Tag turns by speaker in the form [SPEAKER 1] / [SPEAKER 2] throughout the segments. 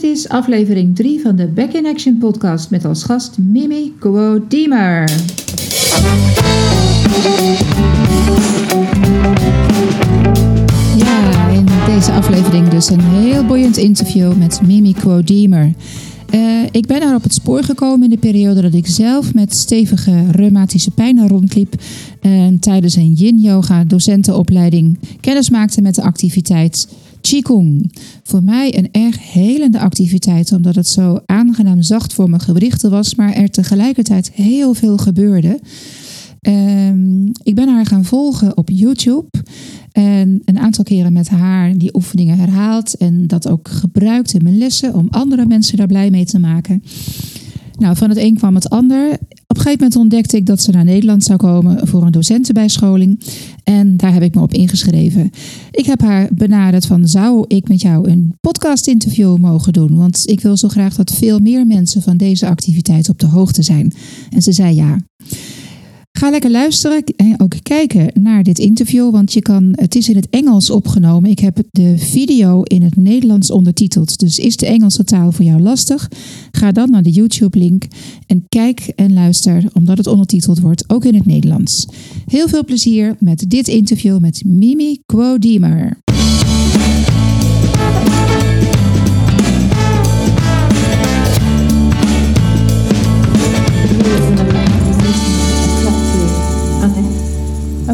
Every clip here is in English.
[SPEAKER 1] Dit is aflevering 3 van de Back in Action podcast met als gast Mimi Kuo Diemer. Ja, in deze aflevering dus een heel boeiend interview met Mimi Kuo Diemer. Uh, ik ben haar op het spoor gekomen in de periode dat ik zelf met stevige reumatische pijnen rondliep en tijdens een yin-yoga docentenopleiding kennis maakte met de activiteit Qigong. Voor mij een erg helende activiteit, omdat het zo aangenaam zacht voor mijn gewrichten was, maar er tegelijkertijd heel veel gebeurde. Um, ik ben haar gaan volgen op YouTube. En een aantal keren met haar die oefeningen herhaald. En dat ook gebruikt in mijn lessen om andere mensen daar blij mee te maken. Nou, van het een kwam het ander. Op een gegeven moment ontdekte ik dat ze naar Nederland zou komen voor een docentenbijscholing. En daar heb ik me op ingeschreven. Ik heb haar benaderd van zou ik met jou een podcast-interview mogen doen? Want ik wil zo graag dat veel meer mensen van deze activiteit op de hoogte zijn. En ze zei ja. Ga lekker luisteren en ook kijken naar dit interview, want je kan, het is in het Engels opgenomen. Ik heb de video in het Nederlands ondertiteld. Dus is de Engelse taal voor jou lastig? Ga dan naar de YouTube-link en kijk en luister, omdat het ondertiteld wordt, ook in het Nederlands. Heel veel plezier met dit interview met Mimi Quodiemer.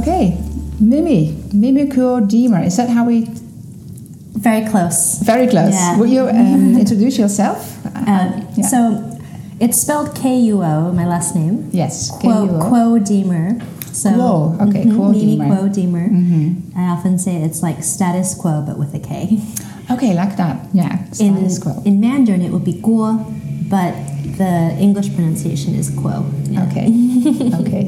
[SPEAKER 1] Okay, Mimi, Mimiko Deemer. Is that how we?
[SPEAKER 2] Very close.
[SPEAKER 1] Very close.
[SPEAKER 2] Yeah.
[SPEAKER 1] Will you um, introduce yourself?
[SPEAKER 2] Uh,
[SPEAKER 1] yeah.
[SPEAKER 2] So, it's spelled K U O. My last name.
[SPEAKER 1] Yes.
[SPEAKER 2] Quo,
[SPEAKER 1] K-U-O.
[SPEAKER 2] Quo Deemer. So,
[SPEAKER 1] Quo, okay,
[SPEAKER 2] mhm,
[SPEAKER 1] Quo
[SPEAKER 2] Mimi
[SPEAKER 1] Deemer.
[SPEAKER 2] Quo Deemer.
[SPEAKER 1] Mhm.
[SPEAKER 2] I often say it's like status quo, but with a K.
[SPEAKER 1] Okay, like that. Yeah.
[SPEAKER 2] In,
[SPEAKER 1] Status quo.
[SPEAKER 2] in Mandarin, it would be Guo, but the English pronunciation is Quo. Yeah.
[SPEAKER 1] Okay. okay.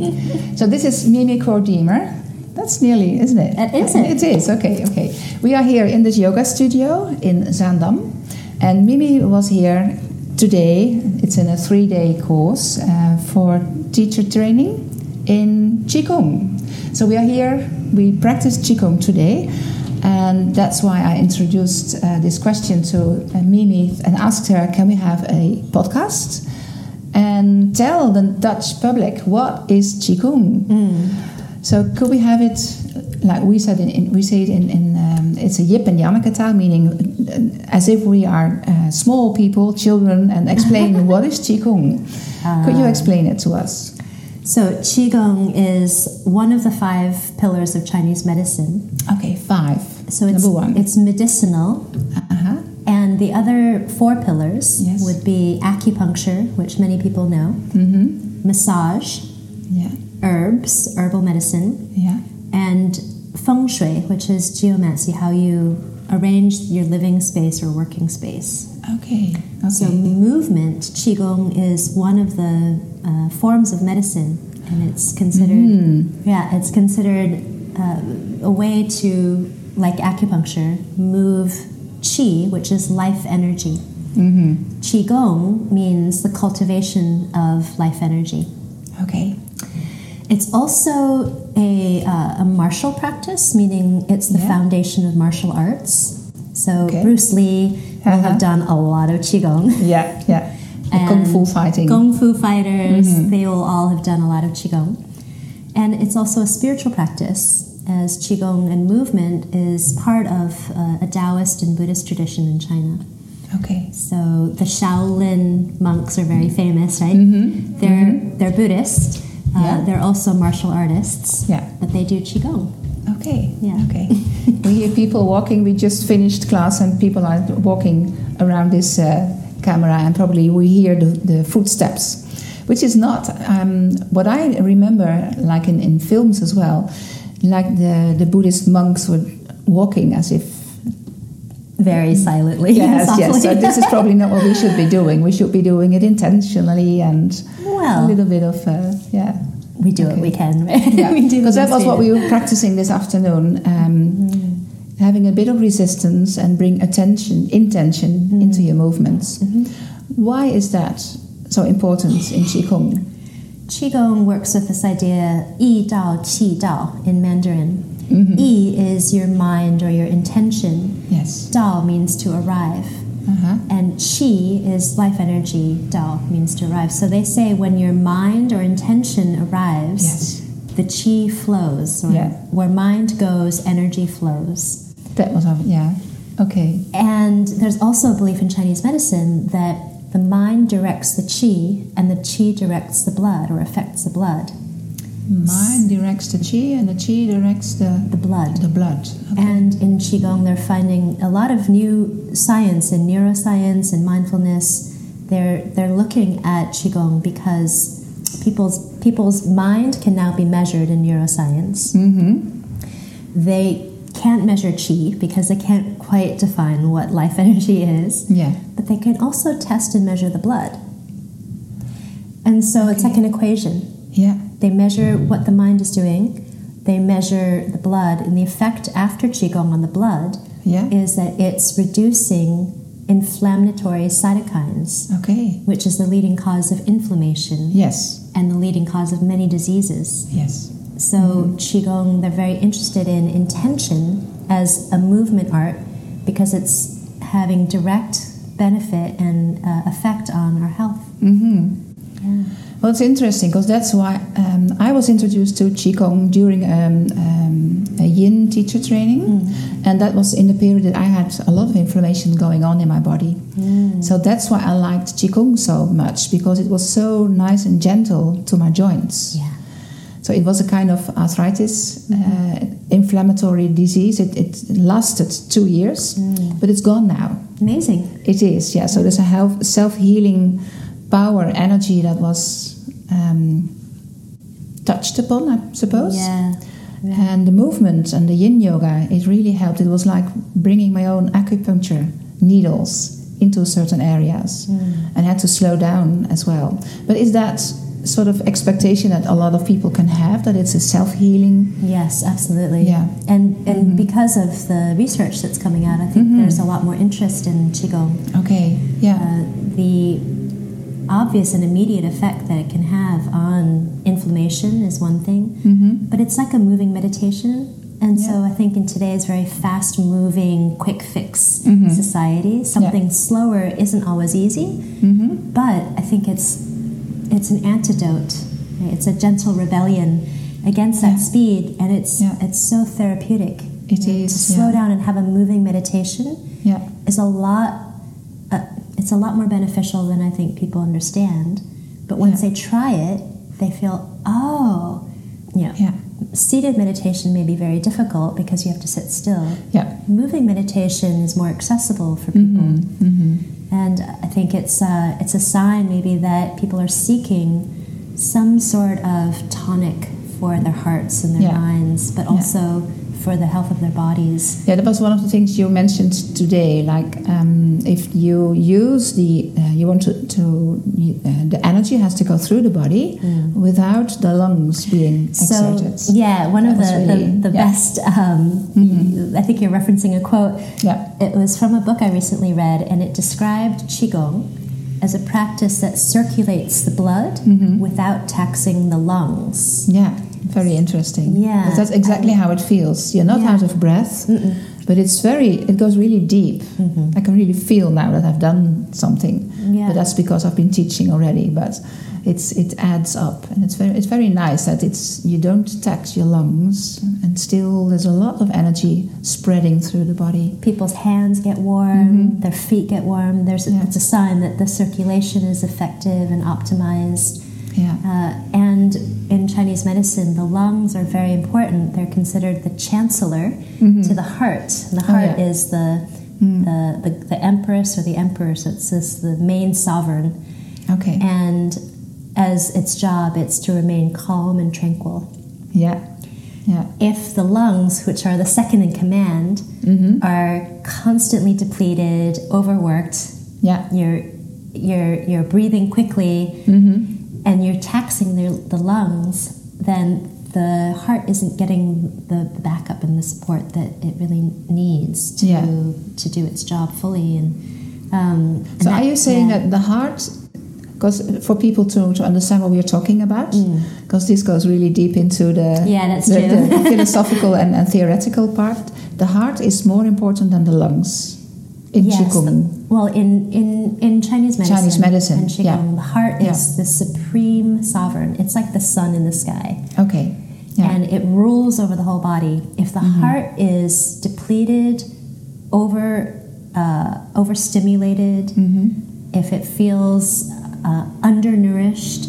[SPEAKER 1] So this is Mimi Deemer. That's nearly, isn't it?
[SPEAKER 2] It is it.
[SPEAKER 1] Is. Okay. Okay. We are here in this yoga studio in Zaandam, and Mimi was here today. It's in a three-day course uh, for teacher training in Qigong. So we are here. We practice Qigong today. And that's why I introduced uh, this question to uh, Mimi and asked her, can we have a podcast? and tell the Dutch public what is Qigong. So could we have it like we said in, in we say it in, in um, it's a Jip and Janneke taal, meaning uh, as if we are uh, small people, children, and explain what is Qigong. could you explain it to us?
[SPEAKER 2] So, Qigong is one of the five pillars of Chinese medicine.
[SPEAKER 1] Okay, five.
[SPEAKER 2] So, it's,
[SPEAKER 1] Number one.
[SPEAKER 2] it's medicinal.
[SPEAKER 1] uh-huh.
[SPEAKER 2] And the other four pillars
[SPEAKER 1] Yes.
[SPEAKER 2] would be acupuncture, which many people know,
[SPEAKER 1] Mm-hmm.
[SPEAKER 2] massage,
[SPEAKER 1] Yeah.
[SPEAKER 2] herbs, herbal medicine,
[SPEAKER 1] Yeah.
[SPEAKER 2] and feng shui, which is geomancy, how you arrange your living space or working space.
[SPEAKER 1] Okay. Okay.
[SPEAKER 2] So, movement, Qigong, is one of the uh, forms of medicine, and it's considered,
[SPEAKER 1] Mm.
[SPEAKER 2] yeah, it's considered uh, a way to, like acupuncture, move qi, which is life energy.
[SPEAKER 1] mm-hmm.
[SPEAKER 2] Qigong means the cultivation of life energy.
[SPEAKER 1] Okay.
[SPEAKER 2] It's also a, uh, a martial practice, meaning it's the
[SPEAKER 1] Yeah.
[SPEAKER 2] foundation of martial arts. So
[SPEAKER 1] Okay.
[SPEAKER 2] Bruce Lee will
[SPEAKER 1] Uh-huh.
[SPEAKER 2] have done a lot of Qigong.
[SPEAKER 1] Yeah. Yeah. The Kung Fu fighting.
[SPEAKER 2] Kung Fu fighters,
[SPEAKER 1] Mhm.
[SPEAKER 2] they will all have done a lot of Qigong. And it's also a spiritual practice, as Qigong and movement is part of uh, a Taoist and Buddhist tradition in China.
[SPEAKER 1] Okay.
[SPEAKER 2] So the Shaolin monks are very famous, right?
[SPEAKER 1] Mm-hmm.
[SPEAKER 2] They're, they're Buddhist. Uh,
[SPEAKER 1] Yeah.
[SPEAKER 2] They're also martial artists,
[SPEAKER 1] Yeah.
[SPEAKER 2] but they do Qigong.
[SPEAKER 1] Okay.
[SPEAKER 2] Yeah.
[SPEAKER 1] Okay. we hear people walking. We just finished class, and people are walking around this uh, camera, and probably we hear the, the footsteps, which is not um, what I remember, like in, in films as well. Like the, the Buddhist monks were walking as if
[SPEAKER 2] Very silently.
[SPEAKER 1] yes, yes. So this is probably not what we should be doing. We should be doing it intentionally and a little bit of uh, yeah.
[SPEAKER 2] We do what we can.
[SPEAKER 1] Yeah, because that was what
[SPEAKER 2] we
[SPEAKER 1] we were practicing this afternoon. Um, Having a bit of resistance and bring attention, intention
[SPEAKER 2] Mm.
[SPEAKER 1] into your movements.
[SPEAKER 2] Mhm.
[SPEAKER 1] Why is that so important in Qigong?
[SPEAKER 2] Qigong works with this idea Yi Dao, Qi Dao in Mandarin.
[SPEAKER 1] Mhm.
[SPEAKER 2] Yi is your mind or your intention.
[SPEAKER 1] Yes.
[SPEAKER 2] Dao means to arrive.
[SPEAKER 1] Uh-huh.
[SPEAKER 2] and qi is life energy. Dao means to arrive. So they say when your mind or intention arrives,
[SPEAKER 1] Yes.
[SPEAKER 2] the qi flows. Or
[SPEAKER 1] Yeah.
[SPEAKER 2] Where mind goes, energy flows.
[SPEAKER 1] That was, yeah. Okay.
[SPEAKER 2] And there's also a belief in Chinese medicine that the mind directs the qi and the qi directs the blood or affects the blood.
[SPEAKER 1] Mind directs the chi and the chi directs the,
[SPEAKER 2] The blood.
[SPEAKER 1] the blood. Okay.
[SPEAKER 2] And in Qigong, they're finding a lot of new science in neuroscience and mindfulness. They're, they're looking at Qigong because people's, people's mind can now be measured in neuroscience.
[SPEAKER 1] Mm-hmm.
[SPEAKER 2] They can't measure Qi because they can't quite define what life energy is.
[SPEAKER 1] Yeah.
[SPEAKER 2] but they can also test and measure the blood. And so it's like an equation.
[SPEAKER 1] Yeah.
[SPEAKER 2] They measure what the mind is doing, they measure the blood, and the effect after Qigong on the blood
[SPEAKER 1] Yeah.
[SPEAKER 2] is that it's reducing inflammatory cytokines,
[SPEAKER 1] Okay.
[SPEAKER 2] which is the leading cause of inflammation
[SPEAKER 1] Yes.
[SPEAKER 2] and the leading cause of many diseases.
[SPEAKER 1] Yes.
[SPEAKER 2] So, Qigong, they're very interested in intention as a movement art because it's having direct benefit and uh, effect on our health.
[SPEAKER 1] Mm-hmm.
[SPEAKER 2] Yeah.
[SPEAKER 1] Well, it's interesting because that's why um, I was introduced to Qigong during um, um, a Yin teacher training,
[SPEAKER 2] Mm.
[SPEAKER 1] and that was in the period that I had a lot of inflammation going on in my body.
[SPEAKER 2] Mm.
[SPEAKER 1] So that's why I liked Qigong so much because it was so nice and gentle to my joints.
[SPEAKER 2] Yeah.
[SPEAKER 1] So it was a kind of arthritis,
[SPEAKER 2] Mm-hmm.
[SPEAKER 1] uh, inflammatory disease. It, it lasted two years,
[SPEAKER 2] Mm.
[SPEAKER 1] but it's gone now.
[SPEAKER 2] Amazing.
[SPEAKER 1] It is, yeah. So there's a health, self-healing power, energy that was um, touched upon, I suppose.
[SPEAKER 2] Yeah.
[SPEAKER 1] And the movement and the Yin yoga, it really helped. It was like bringing my own acupuncture needles into certain areas,
[SPEAKER 2] Mm.
[SPEAKER 1] and had to slow down as well. But is that sort of expectation that a lot of people can have that it's a self-healing?
[SPEAKER 2] Yes, absolutely.
[SPEAKER 1] Yeah.
[SPEAKER 2] And and
[SPEAKER 1] Mhm.
[SPEAKER 2] because of the research that's coming out, I think
[SPEAKER 1] Mhm.
[SPEAKER 2] there's a lot more interest in qigong.
[SPEAKER 1] Okay, yeah,
[SPEAKER 2] Uh, the obvious and immediate effect that it can have on inflammation is one thing,
[SPEAKER 1] mm-hmm.
[SPEAKER 2] but it's like a moving meditation. And so I think in today's very fast moving, quick fix
[SPEAKER 1] Mhm.
[SPEAKER 2] society, something slower isn't always easy.
[SPEAKER 1] Mm-hmm.
[SPEAKER 2] but I think it's it's an antidote. right? It's a gentle rebellion against that
[SPEAKER 1] Yeah.
[SPEAKER 2] speed, and it's
[SPEAKER 1] Yeah.
[SPEAKER 2] it's so therapeutic.
[SPEAKER 1] It is,
[SPEAKER 2] to slow
[SPEAKER 1] yeah.
[SPEAKER 2] down and have a moving meditation
[SPEAKER 1] yeah,
[SPEAKER 2] is a lot. It's a lot more beneficial than I think people understand. But once
[SPEAKER 1] Yeah.
[SPEAKER 2] they try it, they feel oh, you know,
[SPEAKER 1] yeah,
[SPEAKER 2] seated meditation may be very difficult because you have to sit still.
[SPEAKER 1] yeah.
[SPEAKER 2] Moving meditation is more accessible for people.
[SPEAKER 1] Mm-hmm. Mm-hmm.
[SPEAKER 2] And I think it's uh, it's a sign maybe that people are seeking some sort of tonic for their hearts and their
[SPEAKER 1] Yeah.
[SPEAKER 2] minds, but also for the health of their bodies.
[SPEAKER 1] Yeah, that was one of the things you mentioned today. Like, um, if you use the, uh, you want to, to uh, the energy has to go through the body
[SPEAKER 2] Mm.
[SPEAKER 1] without the lungs being exerted.
[SPEAKER 2] So yeah, one of the,
[SPEAKER 1] really-
[SPEAKER 2] the, the
[SPEAKER 1] yeah.
[SPEAKER 2] best. Um,
[SPEAKER 1] Mhm.
[SPEAKER 2] I think you're referencing a quote.
[SPEAKER 1] yeah,
[SPEAKER 2] It was from a book I recently read, and it described qigong as a practice that circulates the blood
[SPEAKER 1] Mhm.
[SPEAKER 2] without taxing the lungs.
[SPEAKER 1] yeah, very interesting.
[SPEAKER 2] Yeah.
[SPEAKER 1] that's exactly how it feels. You're not
[SPEAKER 2] Yeah.
[SPEAKER 1] out of breath,
[SPEAKER 2] Mm-mm.
[SPEAKER 1] but it's very, it goes really deep.
[SPEAKER 2] Mhm.
[SPEAKER 1] I can really feel now that I've done something.
[SPEAKER 2] Yeah.
[SPEAKER 1] But that's because I've been teaching already. But it's it adds up, and it's very it's very nice that it's you don't tax your lungs, and still there's a lot of energy spreading through the body.
[SPEAKER 2] People's hands get warm,
[SPEAKER 1] Mhm.
[SPEAKER 2] their feet get warm. There's
[SPEAKER 1] Yeah.
[SPEAKER 2] it's a sign that the circulation is effective and optimized.
[SPEAKER 1] Yeah,
[SPEAKER 2] Uh, and in Chinese medicine, the lungs are very important. They're considered the chancellor
[SPEAKER 1] Mhm.
[SPEAKER 2] to the heart. And the
[SPEAKER 1] Oh,
[SPEAKER 2] heart
[SPEAKER 1] yeah.
[SPEAKER 2] is the,
[SPEAKER 1] Mm.
[SPEAKER 2] the, the the empress or the emperor. So it's this, the main sovereign.
[SPEAKER 1] okay.
[SPEAKER 2] And as its job, it's to remain calm and tranquil.
[SPEAKER 1] Yeah, yeah.
[SPEAKER 2] If the lungs, which are the second in command,
[SPEAKER 1] hmm
[SPEAKER 2] are constantly depleted, overworked,
[SPEAKER 1] Yeah.
[SPEAKER 2] you're you're you're breathing quickly,
[SPEAKER 1] hmm
[SPEAKER 2] and you're taxing the, the lungs, then the heart isn't getting the, the backup and the support that it really needs to
[SPEAKER 1] Yeah.
[SPEAKER 2] to do its job fully. And, um, and
[SPEAKER 1] So
[SPEAKER 2] that-
[SPEAKER 1] are you saying
[SPEAKER 2] yeah.
[SPEAKER 1] that the heart? Because for people to, to understand what we're talking about,
[SPEAKER 2] Mm.
[SPEAKER 1] because this goes really deep into the
[SPEAKER 2] Yeah, that's
[SPEAKER 1] the,
[SPEAKER 2] true.
[SPEAKER 1] the philosophical and, and theoretical part. The heart is more important than the lungs. In
[SPEAKER 2] yes,
[SPEAKER 1] Qigong?
[SPEAKER 2] Well, in, in, in Chinese medicine,
[SPEAKER 1] Chinese medicine,
[SPEAKER 2] and Qigong,
[SPEAKER 1] yeah.
[SPEAKER 2] the heart
[SPEAKER 1] Yeah.
[SPEAKER 2] is the supreme sovereign. It's like the sun in the sky.
[SPEAKER 1] Okay. Yeah.
[SPEAKER 2] and it rules over the whole body. If the heart is depleted, over uh, overstimulated, if it feels uh, undernourished,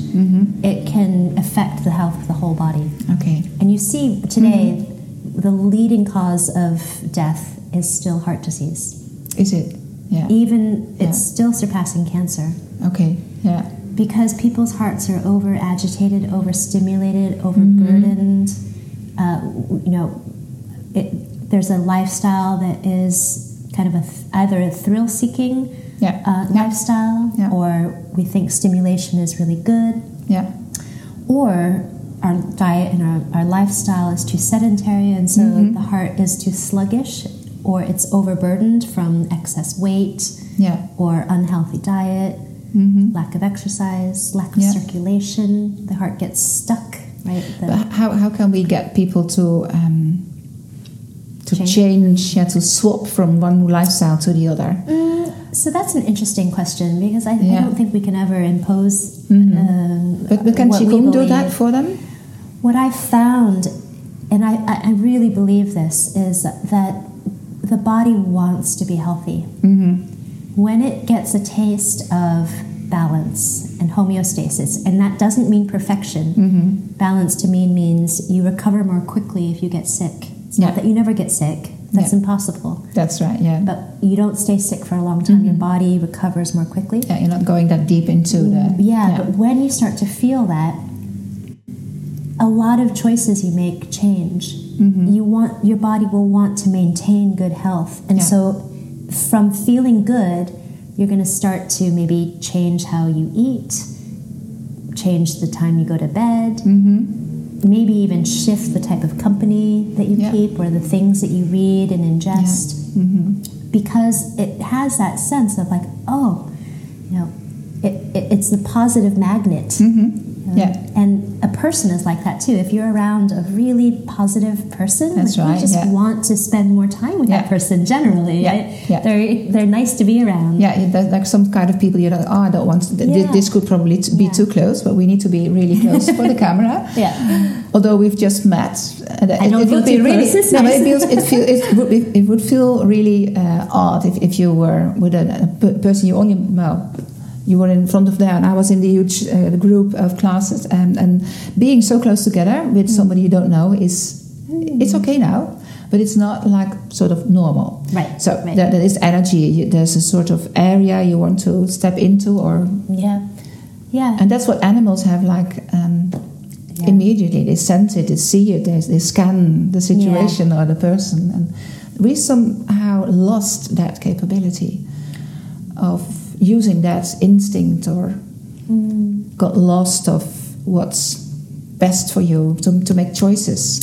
[SPEAKER 2] it can affect the health of the whole body.
[SPEAKER 1] okay.
[SPEAKER 2] And you see today, the leading cause of death is still heart disease.
[SPEAKER 1] Is it? Yeah.
[SPEAKER 2] Even it's
[SPEAKER 1] Yeah.
[SPEAKER 2] still surpassing cancer
[SPEAKER 1] Okay. Yeah.
[SPEAKER 2] because people's hearts are over agitated, overstimulated, overburdened. Uh, w- you know, it, there's a lifestyle that is kind of a th- either a thrill seeking
[SPEAKER 1] Yeah.
[SPEAKER 2] uh, lifestyle, or we think stimulation is really good,
[SPEAKER 1] Yeah.
[SPEAKER 2] or our diet and our, our lifestyle is too sedentary, and so
[SPEAKER 1] Mm-hmm.
[SPEAKER 2] the heart is too sluggish, or it's overburdened from excess weight
[SPEAKER 1] Yeah.
[SPEAKER 2] or unhealthy diet,
[SPEAKER 1] Mm-hmm.
[SPEAKER 2] lack of exercise, lack of
[SPEAKER 1] Yeah.
[SPEAKER 2] circulation. The heart gets stuck, right? The-
[SPEAKER 1] But how, how can we get people to um, to
[SPEAKER 2] Change.
[SPEAKER 1] change, yeah, to swap from one lifestyle to the other?
[SPEAKER 2] Mm, so that's an interesting question because I, I don't think we can ever impose.
[SPEAKER 1] Mhm.
[SPEAKER 2] Um,
[SPEAKER 1] But, but can Qigong do that for them?
[SPEAKER 2] What I found, and I I really believe this, is that the body wants to be healthy.
[SPEAKER 1] Mm-hmm.
[SPEAKER 2] When it gets a taste of balance and homeostasis, and that doesn't mean perfection.
[SPEAKER 1] Mm-hmm.
[SPEAKER 2] Balance to me means you recover more quickly if you get sick. It's
[SPEAKER 1] Yeah.
[SPEAKER 2] not that you never get sick. That's
[SPEAKER 1] Yeah.
[SPEAKER 2] impossible.
[SPEAKER 1] That's right. Yeah.
[SPEAKER 2] But you don't stay sick for a long time. Your
[SPEAKER 1] Mhm.
[SPEAKER 2] body recovers more quickly.
[SPEAKER 1] yeah, you're not going that deep into the.
[SPEAKER 2] Yeah, but when you start to feel that, a lot of choices you make change.
[SPEAKER 1] Mhm.
[SPEAKER 2] You want your body will want to maintain good health, and
[SPEAKER 1] Yeah.
[SPEAKER 2] so from feeling good, you're going to start to maybe change how you eat, change the time you go to bed,
[SPEAKER 1] Mm-hmm.
[SPEAKER 2] maybe even shift the type of company that you
[SPEAKER 1] Yeah.
[SPEAKER 2] keep or the things that you read and ingest
[SPEAKER 1] Mm-hmm.
[SPEAKER 2] because it has that sense of like, oh, you know, it, it, it's the positive magnet.
[SPEAKER 1] Mm-hmm. Yeah.
[SPEAKER 2] And a person is like that too. If you're around a really positive person,
[SPEAKER 1] That's
[SPEAKER 2] like,
[SPEAKER 1] right,
[SPEAKER 2] you just
[SPEAKER 1] yeah.
[SPEAKER 2] want to spend more time with that person generally,
[SPEAKER 1] Yeah,
[SPEAKER 2] right?
[SPEAKER 1] yeah.
[SPEAKER 2] They're, they're nice to be around.
[SPEAKER 1] Yeah, there's like some kind of people you know. Oh, I don't want. To, th-
[SPEAKER 2] Yeah.
[SPEAKER 1] This could probably t- be
[SPEAKER 2] Yeah.
[SPEAKER 1] too close, but we need to be really close for the camera.
[SPEAKER 2] Yeah.
[SPEAKER 1] Although we've just met, and
[SPEAKER 2] I don't
[SPEAKER 1] it
[SPEAKER 2] feel
[SPEAKER 1] would be really.
[SPEAKER 2] close,
[SPEAKER 1] no,
[SPEAKER 2] nice.
[SPEAKER 1] it feels. It, feel, it would. Be, it would feel really uh, odd if, if you were with a, a person you only well. You were in front of there, and I was in the huge uh, group of classes, and, and being so close together with somebody you don't know is it's okay now, but it's not like sort of normal.
[SPEAKER 2] Right.
[SPEAKER 1] So
[SPEAKER 2] right.
[SPEAKER 1] there, there is energy. You- There's a sort of area you want to step into, or
[SPEAKER 2] yeah. Yeah.
[SPEAKER 1] and that's what animals have like um,
[SPEAKER 2] Yeah.
[SPEAKER 1] immediately. They sense it, they see it, they, they scan the situation or the person, and we somehow lost that capability of using that instinct, or
[SPEAKER 2] Mm.
[SPEAKER 1] got lost of what's best for you to, to make choices.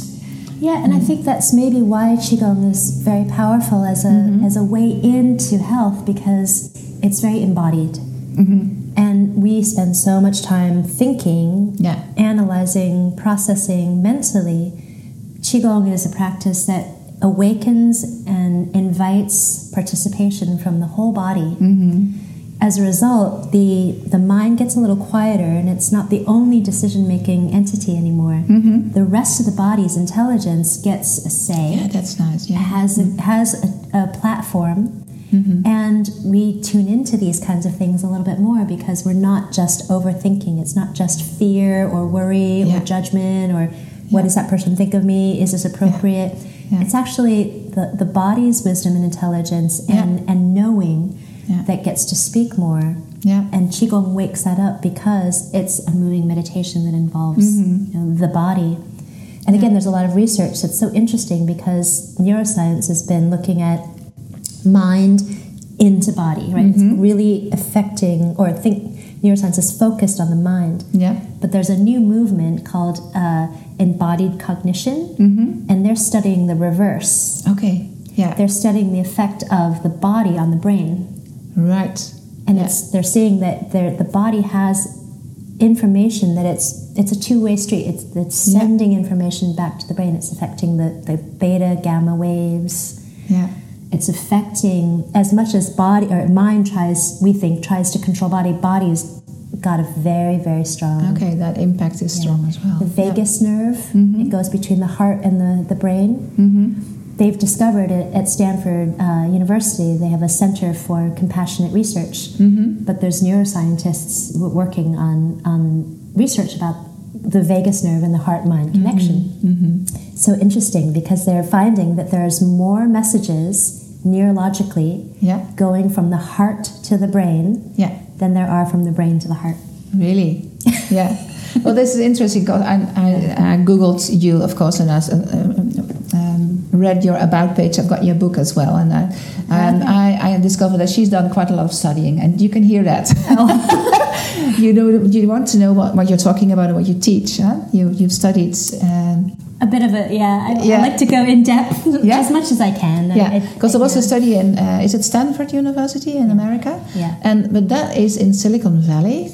[SPEAKER 2] Yeah, and I think that's maybe why qigong is very powerful as a
[SPEAKER 1] Mhm.
[SPEAKER 2] as a way into health because it's very embodied,
[SPEAKER 1] hmm
[SPEAKER 2] and we spend so much time thinking,
[SPEAKER 1] Yeah.
[SPEAKER 2] analyzing, processing mentally. Qigong is a practice that awakens and invites participation from the whole body.
[SPEAKER 1] hmm
[SPEAKER 2] As a result, the the mind gets a little quieter, and it's not the only decision making entity anymore.
[SPEAKER 1] hmm
[SPEAKER 2] The rest of the body's intelligence gets a say
[SPEAKER 1] Yeah, that's nice. Yeah.
[SPEAKER 2] has a, has a, a platform
[SPEAKER 1] Mhm.
[SPEAKER 2] and we tune into these kinds of things a little bit more because we're not just overthinking it's not just fear or worry
[SPEAKER 1] Yeah.
[SPEAKER 2] or judgment or what
[SPEAKER 1] Yeah.
[SPEAKER 2] does that person think of me is this appropriate
[SPEAKER 1] Yeah.
[SPEAKER 2] it's actually the, the body's wisdom and intelligence and, and knowing
[SPEAKER 1] Yeah.
[SPEAKER 2] that gets to speak more
[SPEAKER 1] Yeah.
[SPEAKER 2] and qigong wakes that up because it's a moving meditation that involves
[SPEAKER 1] Mhm.
[SPEAKER 2] you know, the body and again, there's a lot of research that's so interesting because neuroscience has been looking at mind into body, right?
[SPEAKER 1] Mhm.
[SPEAKER 2] It's really affecting, or I think neuroscience is focused on the mind.
[SPEAKER 1] Yeah.
[SPEAKER 2] But there's a new movement called uh, embodied cognition,
[SPEAKER 1] hmm
[SPEAKER 2] and they're studying the reverse.
[SPEAKER 1] Okay. Yeah.
[SPEAKER 2] They're studying the effect of the body on the brain.
[SPEAKER 1] Right.
[SPEAKER 2] And
[SPEAKER 1] Yeah.
[SPEAKER 2] it's they're seeing that the body has information that it's it's a two-way street. It's, it's
[SPEAKER 1] Yeah.
[SPEAKER 2] sending information back to the brain. It's affecting the, the beta gamma waves.
[SPEAKER 1] Yeah.
[SPEAKER 2] it's affecting as much as body or mind tries we think tries to control body body's got a very very strong
[SPEAKER 1] Okay, that impact is strong as well.
[SPEAKER 2] the vagus nerve it goes between the heart and the, the brain
[SPEAKER 1] Mm-hmm.
[SPEAKER 2] They've discovered it at stanford uh, university they have a center for compassionate research
[SPEAKER 1] Mm-hmm.
[SPEAKER 2] but there's neuroscientists working on, on research about the vagus nerve and the heart mind connection
[SPEAKER 1] Mm-hmm.
[SPEAKER 2] so interesting because they're finding that there's more messages neurologically
[SPEAKER 1] Yeah,
[SPEAKER 2] going from the heart to the brain
[SPEAKER 1] yeah.
[SPEAKER 2] than there are from the brain to the heart.
[SPEAKER 1] Really? Yeah. Well, this is interesting because I, I, I googled you, of course, and I uh, um, read your about page. I've got your book as well, and I, and I, I discovered that she's done quite a lot of studying, and you can hear that. you know, you want to know what, what you're talking about and what you teach. Huh? You you've studied. Um,
[SPEAKER 2] A bit of a yeah. I,
[SPEAKER 1] Yeah.
[SPEAKER 2] I like to go in depth
[SPEAKER 1] Yeah.
[SPEAKER 2] as much as I can. I-
[SPEAKER 1] yeah,
[SPEAKER 2] I-
[SPEAKER 1] because there was
[SPEAKER 2] yeah.
[SPEAKER 1] a study in uh, is it Stanford University in America?
[SPEAKER 2] Yeah.
[SPEAKER 1] and but that is in Silicon Valley,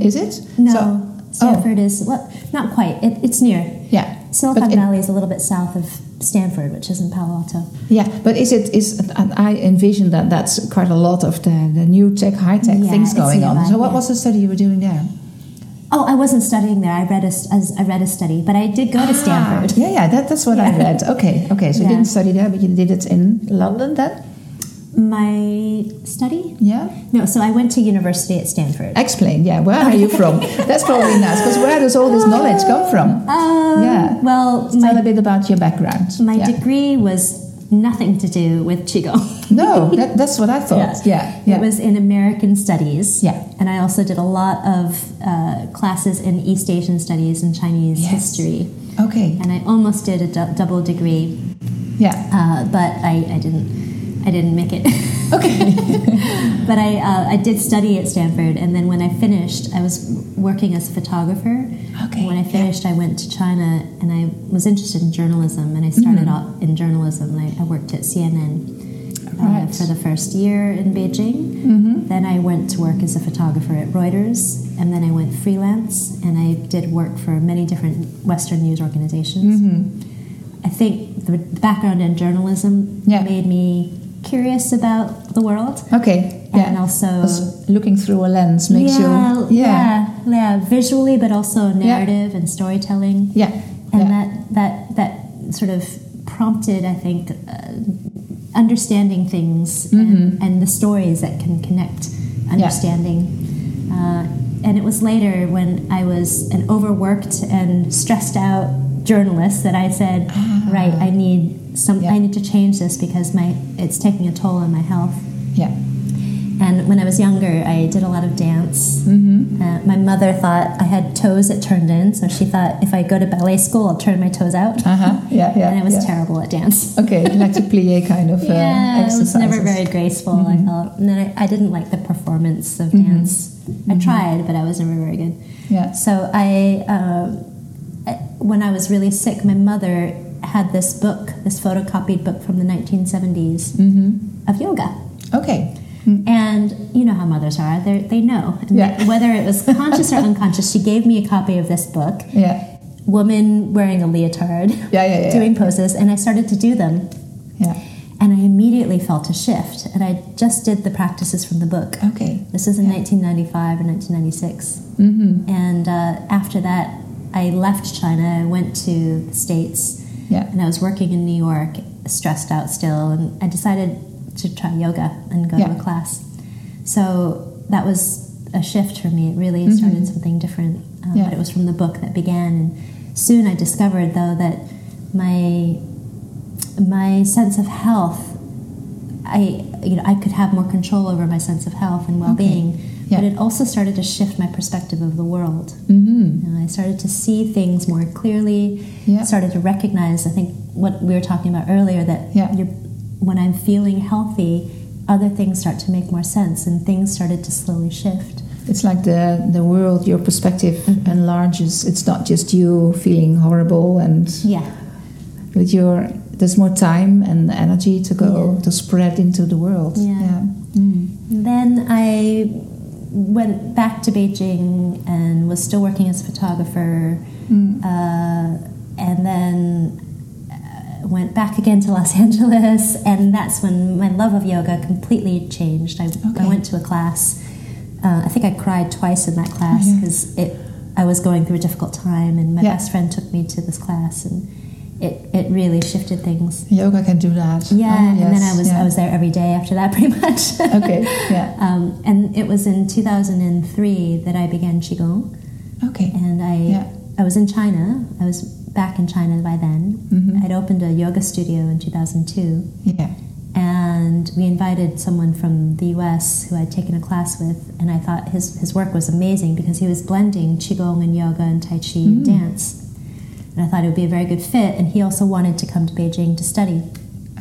[SPEAKER 1] is it?
[SPEAKER 2] No,
[SPEAKER 1] So-
[SPEAKER 2] Stanford is well, not quite. It, it's near.
[SPEAKER 1] Yeah.
[SPEAKER 2] Silicon
[SPEAKER 1] it-
[SPEAKER 2] Valley is a little bit south of Stanford, which is in Palo Alto.
[SPEAKER 1] Yeah, but is it is and I envision that that's quite a lot of the, the new tech, high tech
[SPEAKER 2] Yeah,
[SPEAKER 1] things going on.
[SPEAKER 2] nearby,
[SPEAKER 1] So what
[SPEAKER 2] yeah.
[SPEAKER 1] was the study you were doing there?
[SPEAKER 2] Oh, I wasn't studying there. I read a, as I read a study, but I did go to Stanford.
[SPEAKER 1] Ah, yeah, yeah, that, that's what I read. Okay, okay. So you didn't study there, but you did it in London then.
[SPEAKER 2] My study?
[SPEAKER 1] Yeah.
[SPEAKER 2] No, so I went to university at Stanford.
[SPEAKER 1] Explain. Yeah, where are you from? That's probably nice because where does all this knowledge come from?
[SPEAKER 2] Um,
[SPEAKER 1] Yeah.
[SPEAKER 2] Well,
[SPEAKER 1] Tell
[SPEAKER 2] my
[SPEAKER 1] a bit about your background.
[SPEAKER 2] My
[SPEAKER 1] yeah.
[SPEAKER 2] degree was nothing to do with Qigong.
[SPEAKER 1] No, that, that's what I thought. Yeah, yeah.
[SPEAKER 2] It was in American studies.
[SPEAKER 1] Yeah.
[SPEAKER 2] And I also did a lot of uh, classes in East Asian studies and Chinese
[SPEAKER 1] Yes.
[SPEAKER 2] history.
[SPEAKER 1] okay.
[SPEAKER 2] And I almost did a double degree,
[SPEAKER 1] Yeah.
[SPEAKER 2] uh, but I, I didn't. I didn't make it.
[SPEAKER 1] Okay.
[SPEAKER 2] but I, uh, I did study at Stanford, and then when I finished, I was working as a photographer.
[SPEAKER 1] Okay,
[SPEAKER 2] When I
[SPEAKER 1] yeah.
[SPEAKER 2] finished, I went to China, and I was interested in journalism, and I started
[SPEAKER 1] Mm-hmm.
[SPEAKER 2] off in journalism. I, I worked at CNN uh, for the first year in Beijing.
[SPEAKER 1] Mm-hmm.
[SPEAKER 2] Then I went to work as a photographer at Reuters, and then I went freelance, and I did work for many different Western news organizations.
[SPEAKER 1] Mm-hmm.
[SPEAKER 2] I think the background in journalism
[SPEAKER 1] Yeah.
[SPEAKER 2] made me curious about the world.
[SPEAKER 1] Okay. Yeah.
[SPEAKER 2] And also
[SPEAKER 1] looking through a lens makes
[SPEAKER 2] yeah,
[SPEAKER 1] you.
[SPEAKER 2] yeah, yeah, visually, but also narrative and storytelling,
[SPEAKER 1] Yeah.
[SPEAKER 2] and
[SPEAKER 1] yeah.
[SPEAKER 2] that that that sort of prompted, I think, uh, understanding things
[SPEAKER 1] Mm-hmm.
[SPEAKER 2] and, and the stories that can connect understanding. Uh, and it was later when I was an overworked and stressed out journalist that I said, right, I need some,
[SPEAKER 1] Ah. Yeah.
[SPEAKER 2] I need to change this because my it's taking a toll on my health.
[SPEAKER 1] Yeah.
[SPEAKER 2] And when I was younger, I did a lot of dance.
[SPEAKER 1] Mm-hmm.
[SPEAKER 2] Uh, my mother thought I had toes that turned in, so she thought if I go to ballet school, I'll turn my toes out.
[SPEAKER 1] Uh huh. Yeah. Yeah.
[SPEAKER 2] and I was
[SPEAKER 1] yeah.
[SPEAKER 2] terrible at dance.
[SPEAKER 1] Okay, like the plie kind of uh,
[SPEAKER 2] yeah, it was never very graceful. I felt, and then I, I didn't like the performance of dance. I tried, but I was never very good.
[SPEAKER 1] Yeah.
[SPEAKER 2] So I, um, I, when I was really sick, my mother had this book, this photocopied book from the 1970s
[SPEAKER 1] Mm-hmm.
[SPEAKER 2] of yoga.
[SPEAKER 1] Okay.
[SPEAKER 2] And you know how mothers are; they they know
[SPEAKER 1] Yeah.
[SPEAKER 2] whether it was conscious or unconscious. She gave me a copy of this book,
[SPEAKER 1] Yeah.
[SPEAKER 2] woman wearing a leotard,
[SPEAKER 1] Yeah. Yeah. Yeah.
[SPEAKER 2] doing poses, and I started to do them,
[SPEAKER 1] yeah.
[SPEAKER 2] and I immediately felt a shift. And I just did the practices from the book.
[SPEAKER 1] Okay.
[SPEAKER 2] This is in 1995 or 1996,
[SPEAKER 1] Mm-hmm.
[SPEAKER 2] and uh, after that, I left China. I went to the States,
[SPEAKER 1] Yeah.
[SPEAKER 2] and I was working in New York, stressed out still, and I decided to try yoga and go
[SPEAKER 1] Yeah.
[SPEAKER 2] to a class. So that was a shift for me. It really started something different. Um.
[SPEAKER 1] Yeah.
[SPEAKER 2] But it was from the book that began, and soon I discovered though that my my sense of health, I you know I could have more control over my sense of health and well-being.
[SPEAKER 1] Yeah.
[SPEAKER 2] But it also started to shift my perspective of the world.
[SPEAKER 1] Mm-hmm.
[SPEAKER 2] And I started to see things more clearly.
[SPEAKER 1] Yeah.
[SPEAKER 2] Started to recognize, I think, what we were talking about earlier that
[SPEAKER 1] Yeah.
[SPEAKER 2] you're, when I'm feeling healthy, other things start to make more sense, and things started to slowly shift.
[SPEAKER 1] It's like the the world, your perspective
[SPEAKER 2] Mm-hmm.
[SPEAKER 1] enlarges. It's not just you feeling horrible, and
[SPEAKER 2] Yeah,
[SPEAKER 1] with your there's more time and energy to go
[SPEAKER 2] Yeah.
[SPEAKER 1] to spread into the world.
[SPEAKER 2] Yeah.
[SPEAKER 1] Mm.
[SPEAKER 2] Then I went back to Beijing and was still working as a photographer.
[SPEAKER 1] Mm.
[SPEAKER 2] Uh, and then uh, went back again to Los Angeles, and that's when my love of yoga completely changed. I,
[SPEAKER 1] Okay.
[SPEAKER 2] I went to a class. Uh, I think I cried twice in that class
[SPEAKER 1] Yeah.
[SPEAKER 2] because it. I was going through a difficult time, and my
[SPEAKER 1] Yeah.
[SPEAKER 2] best friend took me to this class, and it, it really shifted things.
[SPEAKER 1] Yoga can do that.
[SPEAKER 2] Yeah,
[SPEAKER 1] Oh,
[SPEAKER 2] and then I was
[SPEAKER 1] yeah.
[SPEAKER 2] I was there every day after that, pretty much.
[SPEAKER 1] Okay, yeah.
[SPEAKER 2] Um, and it was in 2003 that I began qigong,
[SPEAKER 1] Okay.
[SPEAKER 2] and I
[SPEAKER 1] Yeah.
[SPEAKER 2] I was in China. I was back in China by then.
[SPEAKER 1] Mhm.
[SPEAKER 2] I'd opened a yoga studio in 2002,
[SPEAKER 1] Yeah.
[SPEAKER 2] and we invited someone from the U.S. who I'd taken a class with, and I thought his his work was amazing because he was blending qigong and yoga and tai chi and
[SPEAKER 1] Mm.
[SPEAKER 2] dance. And I thought it would be a very good fit. And he also wanted to come to Beijing to study.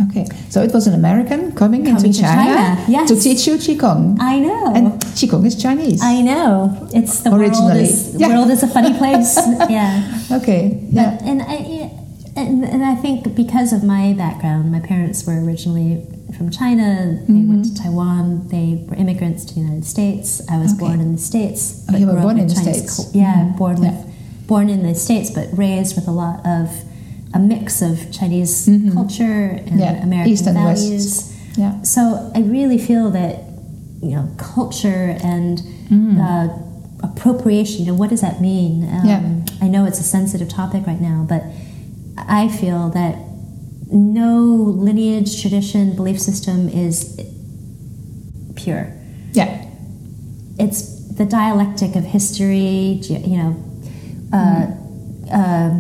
[SPEAKER 1] Okay. So it was an American coming,
[SPEAKER 2] Coming
[SPEAKER 1] into
[SPEAKER 2] to
[SPEAKER 1] China,
[SPEAKER 2] China, yes.
[SPEAKER 1] to teach you Qigong.
[SPEAKER 2] I know.
[SPEAKER 1] And Qigong is Chinese.
[SPEAKER 2] I know. It's the world is
[SPEAKER 1] Yeah.
[SPEAKER 2] world is a funny place. yeah.
[SPEAKER 1] okay. Yeah.
[SPEAKER 2] But, and I and, and I think because of my background, my parents were originally from China. They went to Taiwan. They were immigrants to the United States. I was
[SPEAKER 1] Okay.
[SPEAKER 2] born in the States.
[SPEAKER 1] Oh, you were born in the States.
[SPEAKER 2] cul- yeah,
[SPEAKER 1] Mhm.
[SPEAKER 2] born
[SPEAKER 1] Yeah.
[SPEAKER 2] with born in the States, but raised with a lot of a mix of Chinese
[SPEAKER 1] Mhm.
[SPEAKER 2] culture and
[SPEAKER 1] Yeah,
[SPEAKER 2] American
[SPEAKER 1] East and West.
[SPEAKER 2] values.
[SPEAKER 1] yeah.
[SPEAKER 2] So I really feel that you know culture and
[SPEAKER 1] Mm.
[SPEAKER 2] uh, appropriation. You know, what does that mean? Um,
[SPEAKER 1] Yeah.
[SPEAKER 2] I know it's a sensitive topic right now, but I feel that no lineage, tradition, belief system is pure.
[SPEAKER 1] Yeah.
[SPEAKER 2] It's the dialectic of history. You know. Uh, uh,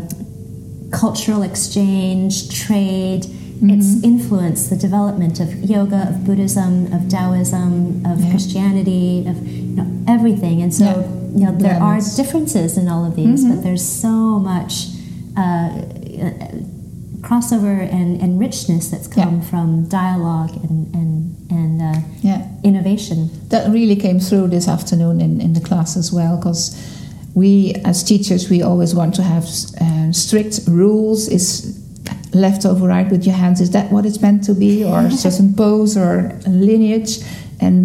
[SPEAKER 2] cultural exchange, trade, it's influenced the development of yoga, of Buddhism, of Taoism, of
[SPEAKER 1] Yeah.
[SPEAKER 2] Christianity, of you know, everything. And so,
[SPEAKER 1] Yeah.
[SPEAKER 2] you know, there are differences in all of these, but there's so much uh, crossover and, and richness that's
[SPEAKER 1] Yeah.
[SPEAKER 2] come from dialogue and and and uh,
[SPEAKER 1] Yeah.
[SPEAKER 2] innovation.
[SPEAKER 1] That really came through this afternoon in, in the class as well, because we, as teachers, we always want to have uh, strict rules. Is left over right with your hands? Is that what it's meant to be, or a certain pose or lineage? And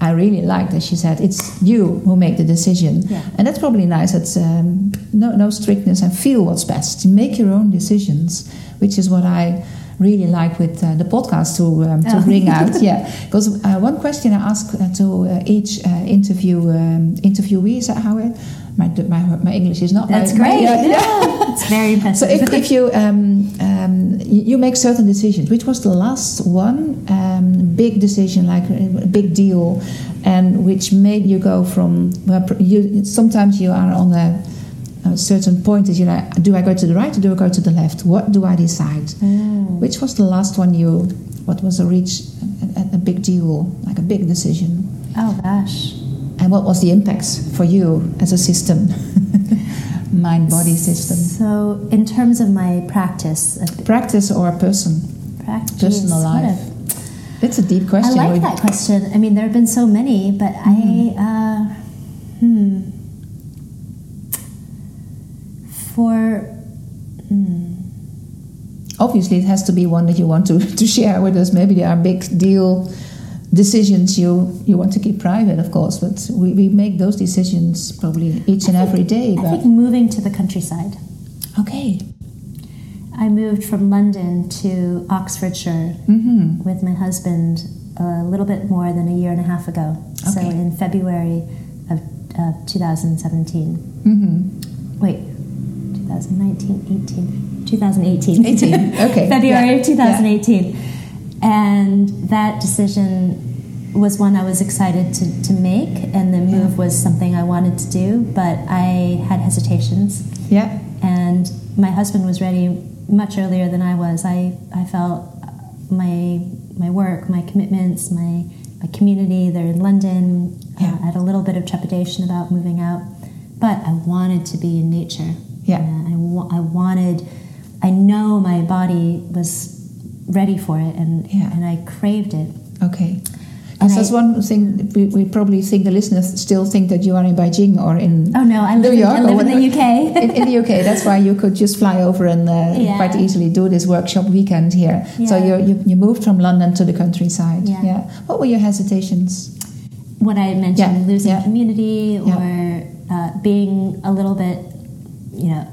[SPEAKER 1] I really liked that she said it's you who make the decision,
[SPEAKER 2] Yeah.
[SPEAKER 1] and that's probably nice. It's um, no no strictness and feel what's best. Make your own decisions, which is what I really like with uh, the podcast to um, to
[SPEAKER 2] Oh.
[SPEAKER 1] bring out. Yeah, because uh, one question I ask uh, to uh, each uh, interview um, interviewee is that how it, my, my my English is not
[SPEAKER 2] That's
[SPEAKER 1] my, my-
[SPEAKER 2] great.
[SPEAKER 1] yeah, yeah.
[SPEAKER 2] It's very
[SPEAKER 1] So
[SPEAKER 2] impressive.
[SPEAKER 1] if, if you um, um, you you make certain decisions, which was the last one um, big decision, like a big deal, and which made you go from well, you, sometimes you are on a, a certain point is you know do I go to the right or do I go to the left? What do I decide?
[SPEAKER 2] Mm.
[SPEAKER 1] Which was the last one you? What was a reach a, a, big deal, like a big decision?
[SPEAKER 2] oh gosh.
[SPEAKER 1] And what was the impacts for you as a system, mind body system?
[SPEAKER 2] So, in terms of my practice,
[SPEAKER 1] Practice or a person?
[SPEAKER 2] practice,
[SPEAKER 1] Personal life.
[SPEAKER 2] a-
[SPEAKER 1] It's a deep question.
[SPEAKER 2] I like that question. I mean, there have been so many, but I, uh, hmm, for, hmm,
[SPEAKER 1] Obviously, it has to be one that you want to, to share with us. Maybe there are big deal decisions you, you want to keep private, of course, but we, we make those decisions probably each and
[SPEAKER 2] I
[SPEAKER 1] every
[SPEAKER 2] think-
[SPEAKER 1] day.
[SPEAKER 2] I
[SPEAKER 1] But
[SPEAKER 2] think moving to the countryside.
[SPEAKER 1] okay.
[SPEAKER 2] I moved from London to Oxfordshire
[SPEAKER 1] Mm-hmm.
[SPEAKER 2] with my husband a little bit more than a year and a half ago. So in February of uh, 2017.
[SPEAKER 1] Mm-hmm.
[SPEAKER 2] Wait, 2019, 18, 2018.
[SPEAKER 1] 18, okay,
[SPEAKER 2] February
[SPEAKER 1] yeah,
[SPEAKER 2] of 2018. And that decision was one I was excited to, to make, and the move was something I wanted to do, but I had hesitations.
[SPEAKER 1] Yeah.
[SPEAKER 2] And my husband was ready much earlier than I was. I, I felt my my work, my commitments, my my community. They're in London.
[SPEAKER 1] Yeah.
[SPEAKER 2] Uh, I had a little bit of trepidation about moving out, but I wanted to be in nature.
[SPEAKER 1] Yeah.
[SPEAKER 2] And I, wa- I wanted. I know my body was ready for it, and
[SPEAKER 1] Yeah.
[SPEAKER 2] and I craved it.
[SPEAKER 1] Okay.
[SPEAKER 2] And
[SPEAKER 1] that's
[SPEAKER 2] I-
[SPEAKER 1] one thing we, we probably think the listeners still think that you are in Beijing or in
[SPEAKER 2] Oh no, I
[SPEAKER 1] New
[SPEAKER 2] live, in,
[SPEAKER 1] York
[SPEAKER 2] I
[SPEAKER 1] or
[SPEAKER 2] live in the. UK.
[SPEAKER 1] in, in the UK. That's why you could just fly over and uh,
[SPEAKER 2] Yeah.
[SPEAKER 1] quite easily do this workshop weekend here. So
[SPEAKER 2] Yeah.
[SPEAKER 1] you, you you moved from London to the countryside.
[SPEAKER 2] Yeah.
[SPEAKER 1] What were your hesitations?
[SPEAKER 2] what I mentioned,
[SPEAKER 1] Yeah,
[SPEAKER 2] losing
[SPEAKER 1] yeah.
[SPEAKER 2] community
[SPEAKER 1] Yeah.
[SPEAKER 2] or uh, being a little bit, you know,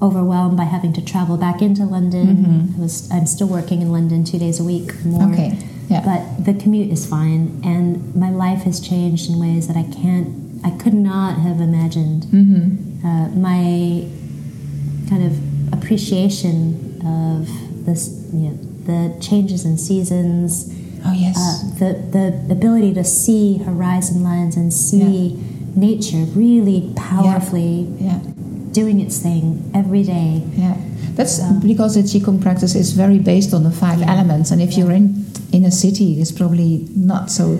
[SPEAKER 2] overwhelmed by having to travel back into London.
[SPEAKER 1] Mhm.
[SPEAKER 2] I was I'm still working in London two days a week more.
[SPEAKER 1] Okay. Yeah.
[SPEAKER 2] But the commute is fine, and my life has changed in ways that I can't, I could not have imagined.
[SPEAKER 1] Mm-hmm.
[SPEAKER 2] Uh, my kind of appreciation of this, you know, the changes in seasons,
[SPEAKER 1] Oh yes.
[SPEAKER 2] uh, the the ability to see horizon lines and see nature really powerfully
[SPEAKER 1] yeah.
[SPEAKER 2] Doing its thing every day.
[SPEAKER 1] Yeah, that's
[SPEAKER 2] Yeah.
[SPEAKER 1] because the qigong practice is very based on the five
[SPEAKER 2] Yeah.
[SPEAKER 1] elements, and if
[SPEAKER 2] Yeah.
[SPEAKER 1] you're in in a city, it's probably not so.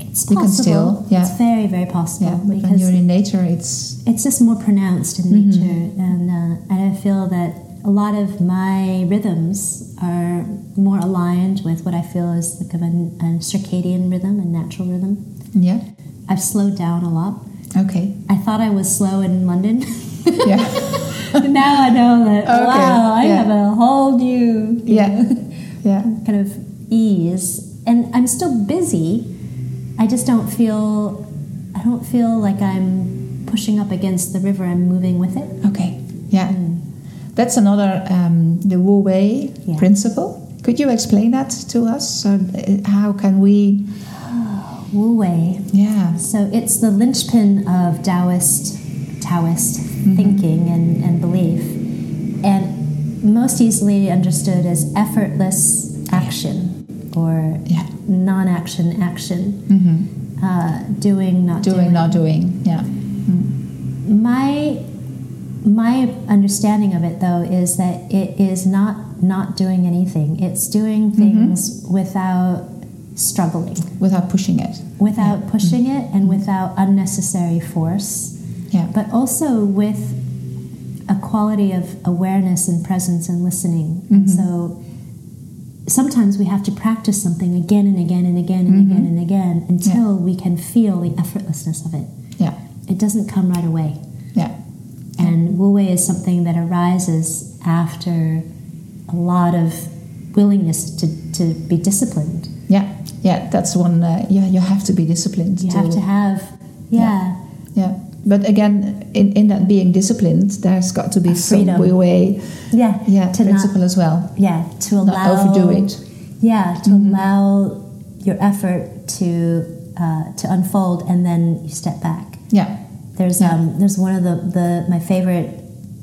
[SPEAKER 2] It's
[SPEAKER 1] You can
[SPEAKER 2] possible.
[SPEAKER 1] still- yeah.
[SPEAKER 2] It's very very possible
[SPEAKER 1] Yeah, but when you're in nature, it's
[SPEAKER 2] it's just more pronounced in
[SPEAKER 1] Mhm.
[SPEAKER 2] nature, and uh, and I feel that a lot of my rhythms are more aligned with what I feel is like of a, a circadian rhythm, a natural rhythm.
[SPEAKER 1] yeah.
[SPEAKER 2] I've slowed down a lot.
[SPEAKER 1] Okay.
[SPEAKER 2] I thought I was slow in London.
[SPEAKER 1] Yeah.
[SPEAKER 2] now I know that
[SPEAKER 1] Okay,
[SPEAKER 2] wow, I
[SPEAKER 1] yeah.
[SPEAKER 2] have a whole new you
[SPEAKER 1] Yeah.
[SPEAKER 2] know,
[SPEAKER 1] yeah.
[SPEAKER 2] kind of ease, and I'm still busy. I just don't feel I don't feel like I'm pushing up against the river. I'm moving with it.
[SPEAKER 1] Okay. Yeah.
[SPEAKER 2] Mm.
[SPEAKER 1] That's another um, the Wu Wei
[SPEAKER 2] Yeah.
[SPEAKER 1] principle. Could you explain that to us? So, uh, how can we?
[SPEAKER 2] Wu Wei.
[SPEAKER 1] Yeah.
[SPEAKER 2] So it's the linchpin of Taoist Taoist
[SPEAKER 1] Mm-hmm.
[SPEAKER 2] thinking and, and belief, and most easily understood as effortless action or
[SPEAKER 1] Yeah.
[SPEAKER 2] non-action action,
[SPEAKER 1] hmm
[SPEAKER 2] uh, doing not
[SPEAKER 1] Doing,
[SPEAKER 2] doing.
[SPEAKER 1] not doing. Yeah.
[SPEAKER 2] My my understanding of it though is that it is not not doing anything. It's doing
[SPEAKER 1] Mm-hmm.
[SPEAKER 2] things without struggling,
[SPEAKER 1] Without pushing it.
[SPEAKER 2] without pushing it, and without unnecessary force.
[SPEAKER 1] Yeah.
[SPEAKER 2] but also with a quality of awareness and presence and listening. And
[SPEAKER 1] Mhm.
[SPEAKER 2] so sometimes we have to practice something again and again and again and
[SPEAKER 1] Mhm.
[SPEAKER 2] again and again until we can feel the effortlessness of it.
[SPEAKER 1] Yeah.
[SPEAKER 2] It doesn't come right away.
[SPEAKER 1] Yeah.
[SPEAKER 2] And Wu Wei is something that arises after a lot of willingness to, to be disciplined.
[SPEAKER 1] Yeah. Yeah. That's one. Uh, yeah. You have to be disciplined.
[SPEAKER 2] You have to have, yeah,
[SPEAKER 1] Yeah, but again, in, in that being disciplined, there's got to be
[SPEAKER 2] A
[SPEAKER 1] some way,
[SPEAKER 2] yeah,
[SPEAKER 1] yeah,
[SPEAKER 2] to
[SPEAKER 1] principle
[SPEAKER 2] not,
[SPEAKER 1] as well.
[SPEAKER 2] yeah, to
[SPEAKER 1] Not
[SPEAKER 2] allow
[SPEAKER 1] overdo it.
[SPEAKER 2] Yeah, to
[SPEAKER 1] Mhm.
[SPEAKER 2] allow your effort to uh, to unfold, and then you step back.
[SPEAKER 1] Yeah,
[SPEAKER 2] There's
[SPEAKER 1] Yeah.
[SPEAKER 2] um, there's one of the, the my favorite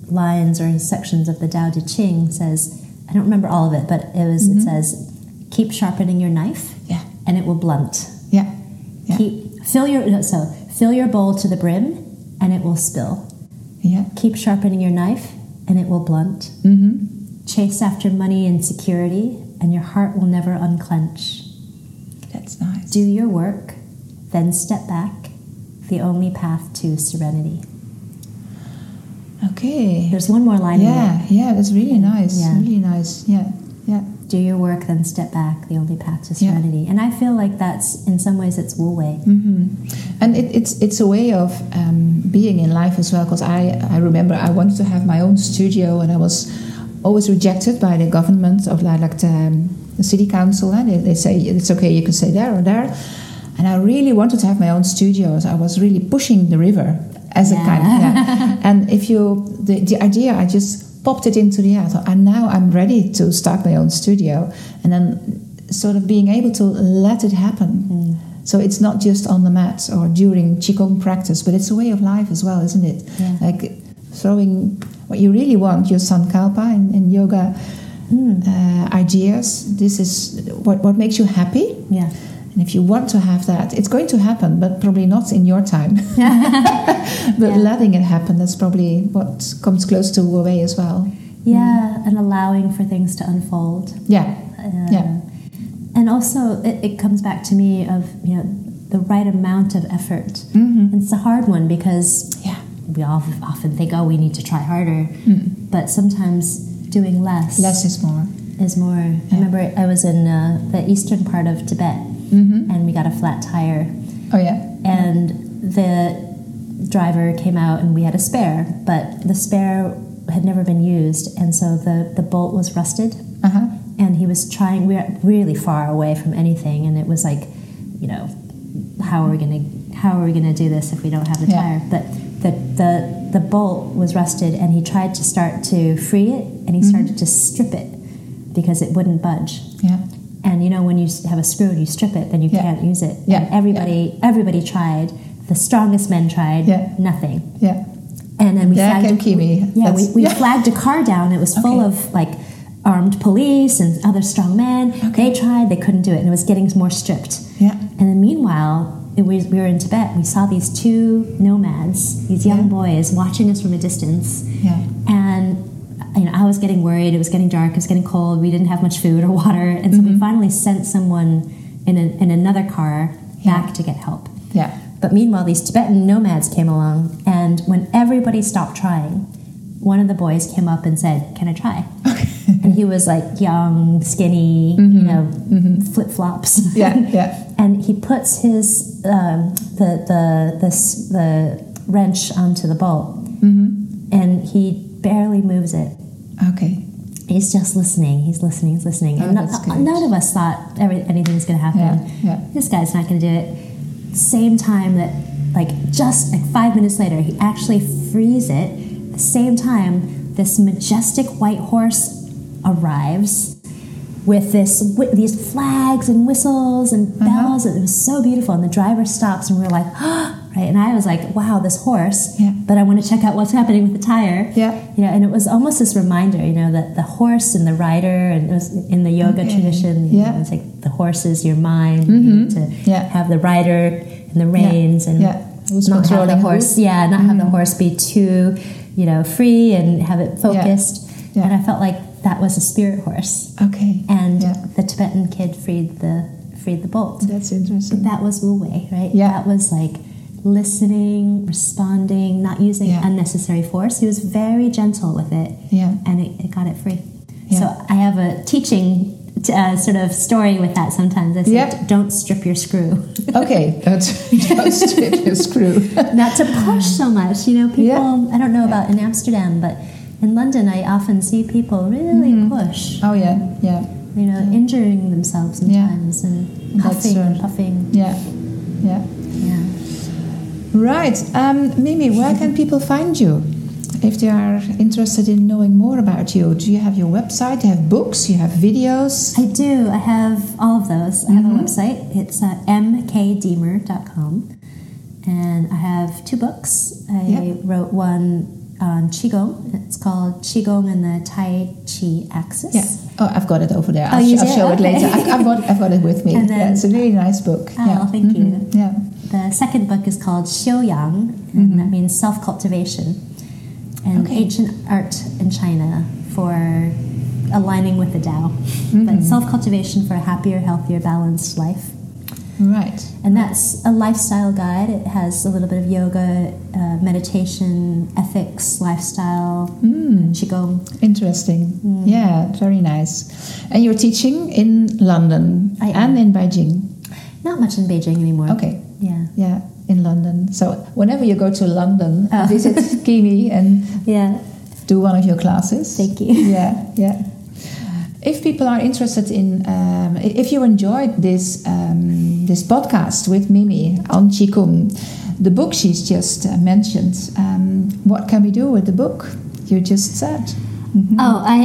[SPEAKER 2] lines or sections of the Tao Te Ching says I don't remember all of it, but it was
[SPEAKER 1] Mhm.
[SPEAKER 2] it says keep sharpening your knife,
[SPEAKER 1] yeah,
[SPEAKER 2] and it will blunt.
[SPEAKER 1] yeah, Yeah.
[SPEAKER 2] Keep fill your so fill your bowl to the brim, and it will spill.
[SPEAKER 1] yeah.
[SPEAKER 2] Keep sharpening your knife, and it will blunt.
[SPEAKER 1] Mm-hmm.
[SPEAKER 2] Chase after money and security, and your heart will never unclench.
[SPEAKER 1] That's nice.
[SPEAKER 2] Do your work, then step back, the only path to serenity.
[SPEAKER 1] Okay.
[SPEAKER 2] There's one more line in
[SPEAKER 1] Yeah, yeah. That's really nice.
[SPEAKER 2] Yeah.
[SPEAKER 1] Really nice. Yeah, yeah.
[SPEAKER 2] Do your work, then step back, the only path to
[SPEAKER 1] Yeah.
[SPEAKER 2] serenity. And I feel like that's, in some ways, it's Wu Wei.
[SPEAKER 1] hmm And it, it's it's a way of um, being in life as well. Because I I remember I wanted to have my own studio, and I was always rejected by the government of like, like the, um, the city council. And they, they say it's okay, you can stay there or there. And I really wanted to have my own studio. So I was really pushing the river as a kind of yeah. And if you the the idea, I just popped it into the air. And now I'm ready to start my own studio, and then sort of being able to let it happen.
[SPEAKER 2] Mm.
[SPEAKER 1] So it's not just on the mat or during qigong practice, but it's a way of life as well, isn't it?
[SPEAKER 2] Yeah.
[SPEAKER 1] Like throwing what you really want, your sankalpa in, in yoga
[SPEAKER 2] Mm.
[SPEAKER 1] uh, ideas. This is what, what makes you happy.
[SPEAKER 2] Yeah.
[SPEAKER 1] And if you want to have that, it's going to happen, but probably not in your time. but
[SPEAKER 2] Yeah.
[SPEAKER 1] letting it happen, that's probably what comes close to Wu Wei as well.
[SPEAKER 2] Yeah, and allowing for things to unfold.
[SPEAKER 1] Yeah,
[SPEAKER 2] Uh,
[SPEAKER 1] Yeah.
[SPEAKER 2] And also, it, it comes back to me of, you know, the right amount of effort.
[SPEAKER 1] mm-hmm.
[SPEAKER 2] It's a hard one because
[SPEAKER 1] yeah.
[SPEAKER 2] we all often think, oh, we need to try harder.
[SPEAKER 1] Mm.
[SPEAKER 2] But sometimes doing less,
[SPEAKER 1] Less is more.
[SPEAKER 2] is more. I remember I was in uh, the eastern part of Tibet
[SPEAKER 1] Mm-hmm.
[SPEAKER 2] and we got a flat tire.
[SPEAKER 1] Oh yeah.
[SPEAKER 2] And the driver came out and we had a spare, but the spare had never been used. And so the, the bolt was rusted.
[SPEAKER 1] Uh huh.
[SPEAKER 2] and he was trying we were really far away from anything and it was like you know how are we going to how are we going to do this if we don't have the
[SPEAKER 1] Yeah.
[SPEAKER 2] tire but the the the bolt was rusted, and he tried to start to free it, and he started to strip it because it wouldn't budge.
[SPEAKER 1] Yeah.
[SPEAKER 2] And you know, when you have a screw and you strip it, then you
[SPEAKER 1] Yeah.
[SPEAKER 2] can't use it.
[SPEAKER 1] Yeah,
[SPEAKER 2] And everybody, everybody tried. The strongest men tried.
[SPEAKER 1] Yeah.
[SPEAKER 2] Nothing.
[SPEAKER 1] Yeah.
[SPEAKER 2] And then we
[SPEAKER 1] There
[SPEAKER 2] flagged a. Yeah, we,
[SPEAKER 1] That's-
[SPEAKER 2] we
[SPEAKER 1] yeah.
[SPEAKER 2] flagged a car down. It was full
[SPEAKER 1] Okay.
[SPEAKER 2] of like armed police and other strong men. Okay. They tried, they couldn't do it, and it was getting more stripped.
[SPEAKER 1] Yeah.
[SPEAKER 2] And then meanwhile, it was, we were in Tibet. We saw these two nomads, these young
[SPEAKER 1] Yeah.
[SPEAKER 2] boys, watching us from a distance.
[SPEAKER 1] Yeah.
[SPEAKER 2] You know, I was getting worried. It was getting dark. It was getting cold. We didn't have much food or water, and so we mm-hmm. finally sent someone in, a, in another car back to get help.
[SPEAKER 1] Yeah.
[SPEAKER 2] But meanwhile, these Tibetan nomads came along, and when everybody stopped trying, one of the boys came up and said, "Can I try?" and he was like young, skinny, mm-hmm. you know, mm-hmm. flip flops.
[SPEAKER 1] Yeah. Yeah.
[SPEAKER 2] and he puts his um, the the the the wrench onto the bolt, and he barely moves it.
[SPEAKER 1] Okay.
[SPEAKER 2] He's just listening. He's listening. He's listening.
[SPEAKER 1] Oh,
[SPEAKER 2] and no- none of us thought every, anything's going to happen.
[SPEAKER 1] Yeah, yeah.
[SPEAKER 2] This guy's not going to do it. Same time that, like, just like five minutes later, he actually frees it. The same time, this majestic white horse arrives with this with these flags and whistles and
[SPEAKER 1] Uh-huh.
[SPEAKER 2] bells. and It was so beautiful. And the driver stops, and we're like, right. And I was like, wow, this horse.
[SPEAKER 1] Yeah.
[SPEAKER 2] But I want to check out what's happening with the tire.
[SPEAKER 1] Yeah.
[SPEAKER 2] You know, and it was almost this reminder, you know, that the horse and the rider, and it was in the yoga
[SPEAKER 1] Okay.
[SPEAKER 2] tradition, you
[SPEAKER 1] Yeah.
[SPEAKER 2] know, it's like the horse is your mind, you mm-hmm. need to
[SPEAKER 1] Yeah.
[SPEAKER 2] have the rider and the reins and
[SPEAKER 1] Yeah.
[SPEAKER 2] Not have the horse, yeah, not have the mm-hmm. horse be too, you know, free and have it focused.
[SPEAKER 1] Yeah.
[SPEAKER 2] And I felt like that was a spirit horse,
[SPEAKER 1] Okay.
[SPEAKER 2] and
[SPEAKER 1] Yeah.
[SPEAKER 2] the Tibetan kid freed the freed the bolt.
[SPEAKER 1] That's interesting.
[SPEAKER 2] That was Wu Wei, right?
[SPEAKER 1] Yeah.
[SPEAKER 2] That was like listening, responding, not using
[SPEAKER 1] Yeah.
[SPEAKER 2] unnecessary force. He was very gentle with it,
[SPEAKER 1] Yeah.
[SPEAKER 2] and it, it got it free.
[SPEAKER 1] Yeah.
[SPEAKER 2] So I have a teaching t- uh, sort of story with that sometimes. I say,
[SPEAKER 1] Yeah.
[SPEAKER 2] don't strip your screw.
[SPEAKER 1] Okay. Don't, don't strip your screw.
[SPEAKER 2] not to push so much. You know, people,
[SPEAKER 1] Yeah.
[SPEAKER 2] I don't know about in Amsterdam, but in London, I often see people really push,
[SPEAKER 1] Oh yeah. Yeah.
[SPEAKER 2] you know, injuring themselves sometimes and
[SPEAKER 1] That's
[SPEAKER 2] puffing and puffing.
[SPEAKER 1] Yeah. Yeah. Right. Um, Mimi, where can people find you? If they are interested in knowing more about you, do you have your website? Do you have books? Do You have videos?
[SPEAKER 2] I do. I have all of those. I have
[SPEAKER 1] Mm-hmm.
[SPEAKER 2] a website. It's uh, mkdeemer.com. And I have two books. I
[SPEAKER 1] Yeah.
[SPEAKER 2] wrote one on Qigong. It's called Qigong and the Tai Chi Axis.
[SPEAKER 1] Yeah. Oh, I've got it over there.
[SPEAKER 2] Oh,
[SPEAKER 1] I'll, sh- I'll show it later. I've, I've, got, I've got it with me.
[SPEAKER 2] And
[SPEAKER 1] yeah, it's a really nice book.
[SPEAKER 2] Oh,
[SPEAKER 1] yeah.
[SPEAKER 2] thank you.
[SPEAKER 1] Mhm. Yeah.
[SPEAKER 2] The second book is called
[SPEAKER 1] Mm-hmm.
[SPEAKER 2] and that means self cultivation. And
[SPEAKER 1] Okay.
[SPEAKER 2] ancient art in China for aligning with the Tao.
[SPEAKER 1] Mm-hmm.
[SPEAKER 2] But self cultivation for a happier, healthier, balanced life.
[SPEAKER 1] Right.
[SPEAKER 2] And that's a lifestyle guide. It has a little bit of yoga, uh, meditation, ethics, lifestyle,
[SPEAKER 1] Mm.
[SPEAKER 2] qigong.
[SPEAKER 1] Interesting.
[SPEAKER 2] Mm.
[SPEAKER 1] Yeah, very nice. And you're teaching in London
[SPEAKER 2] I
[SPEAKER 1] and
[SPEAKER 2] am.
[SPEAKER 1] in Beijing.
[SPEAKER 2] Not much in Beijing anymore.
[SPEAKER 1] Okay.
[SPEAKER 2] Yeah.
[SPEAKER 1] Yeah, in London. So whenever you go to London,
[SPEAKER 2] Oh.
[SPEAKER 1] visit Kimi and
[SPEAKER 2] Yeah.
[SPEAKER 1] do one of your classes.
[SPEAKER 2] Thank you.
[SPEAKER 1] Yeah, yeah. If people are interested in, um, if you enjoyed this um, this podcast with Mimi on Qigong, the book she's just uh, mentioned, um, what can we do with the book? You just said. Mhm.
[SPEAKER 2] Oh, I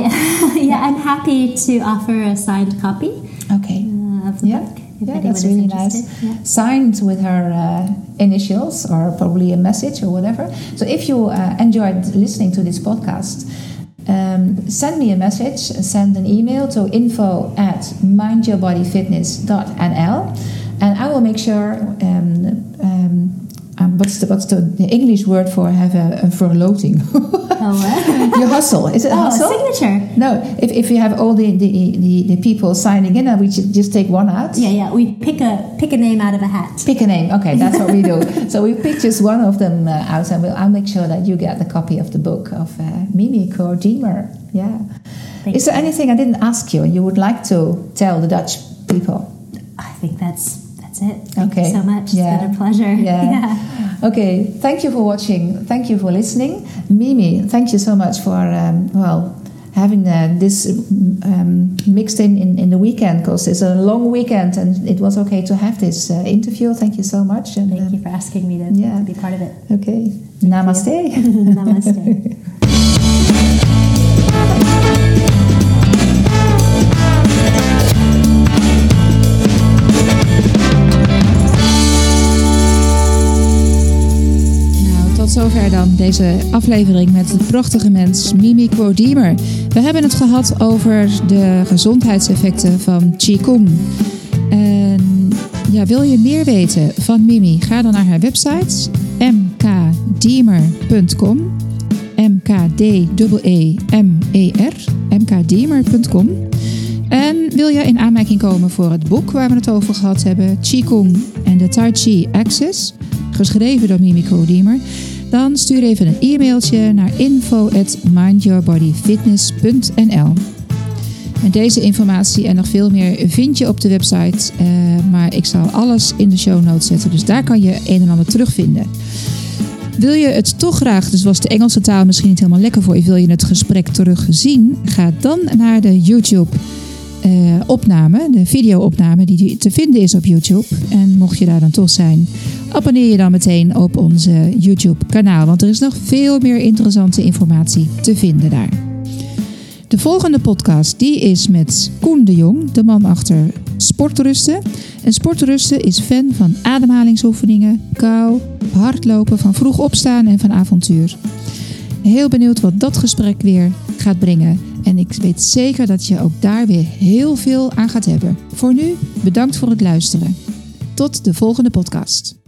[SPEAKER 2] yeah. I'm happy to offer a signed copy
[SPEAKER 1] Okay.
[SPEAKER 2] uh, of the
[SPEAKER 1] Yeah,
[SPEAKER 2] book. If
[SPEAKER 1] yeah, that's really
[SPEAKER 2] interested.
[SPEAKER 1] nice.
[SPEAKER 2] Yeah.
[SPEAKER 1] Signed with her uh, initials or probably a message or whatever. So if you uh, enjoyed listening to this podcast, um, send me a message, send an email to info at mindyourbodyfitness.nl and I will make sure. Um, um, um, what's the what's the, the English word for have a, a verloting?
[SPEAKER 2] Oh, what?
[SPEAKER 1] Your hustle is it a
[SPEAKER 2] oh, a
[SPEAKER 1] hustle?
[SPEAKER 2] signature.
[SPEAKER 1] No, if, if you have all the, the, the, the people signing in, and we should just take one out.
[SPEAKER 2] Yeah, yeah. We pick a pick a name out of a hat.
[SPEAKER 1] Pick a name. Okay, that's what we do. so we pick just one of them uh, out, and we'll, I'll make sure that you get the copy of the book of uh, Mimi Kuo Deemer. Yeah.
[SPEAKER 2] Thank
[SPEAKER 1] Is there anything I didn't ask you and you would like to tell the Dutch people?
[SPEAKER 2] I think that's that's it. Thank
[SPEAKER 1] Okay.
[SPEAKER 2] you so much.
[SPEAKER 1] Yeah.
[SPEAKER 2] It's been a pleasure.
[SPEAKER 1] Yeah. Okay, thank you for watching. Thank you for listening. Mimi, thank you so much for, um, well, having uh, this um, mixed in, in in the weekend because it's a long weekend and it was okay to have this uh, interview. Thank you so much.
[SPEAKER 2] And, Thank you for asking me to,
[SPEAKER 1] yeah.
[SPEAKER 2] to be part of it.
[SPEAKER 1] Okay. Namaste.
[SPEAKER 2] Namaste.
[SPEAKER 1] zover dan deze aflevering met de prachtige mens Mimi Quodiemer. We hebben het gehad over de gezondheidseffecten van Qigong. En ja, wil je meer weten van Mimi? Ga dan naar haar website mkdiemer.com M-K-D-E-E-M-E-R mkdiemer.com En wil je in aanmerking komen voor het boek waar we het over gehad hebben, Qigong en de Tai Chi Access, geschreven door Mimi Quodiemer, dan stuur even een e-mailtje naar info@mindyourbodyfitness.nl. En deze informatie en nog veel meer vind je op de website, uh, maar ik zal alles in de show notes zetten, dus daar kan je een en ander terugvinden. Wil je het toch graag, dus was de Engelse taal misschien niet helemaal lekker voor je, wil je het gesprek terugzien? Ga dan naar de YouTube uh, opname, de video-opname die te vinden is op YouTube. En mocht je daar dan toch zijn, abonneer je dan meteen op onze YouTube-kanaal, want er is nog veel meer interessante informatie te vinden daar. De volgende podcast die is met Koen de Jong, de man achter Sportrusten. En Sportrusten is fan van ademhalingsoefeningen, kou, hardlopen, van vroeg opstaan en van avontuur. Heel benieuwd wat dat gesprek weer gaat brengen. En ik weet zeker dat je ook daar weer heel veel aan gaat hebben. Voor nu, bedankt voor het luisteren. Tot de volgende podcast.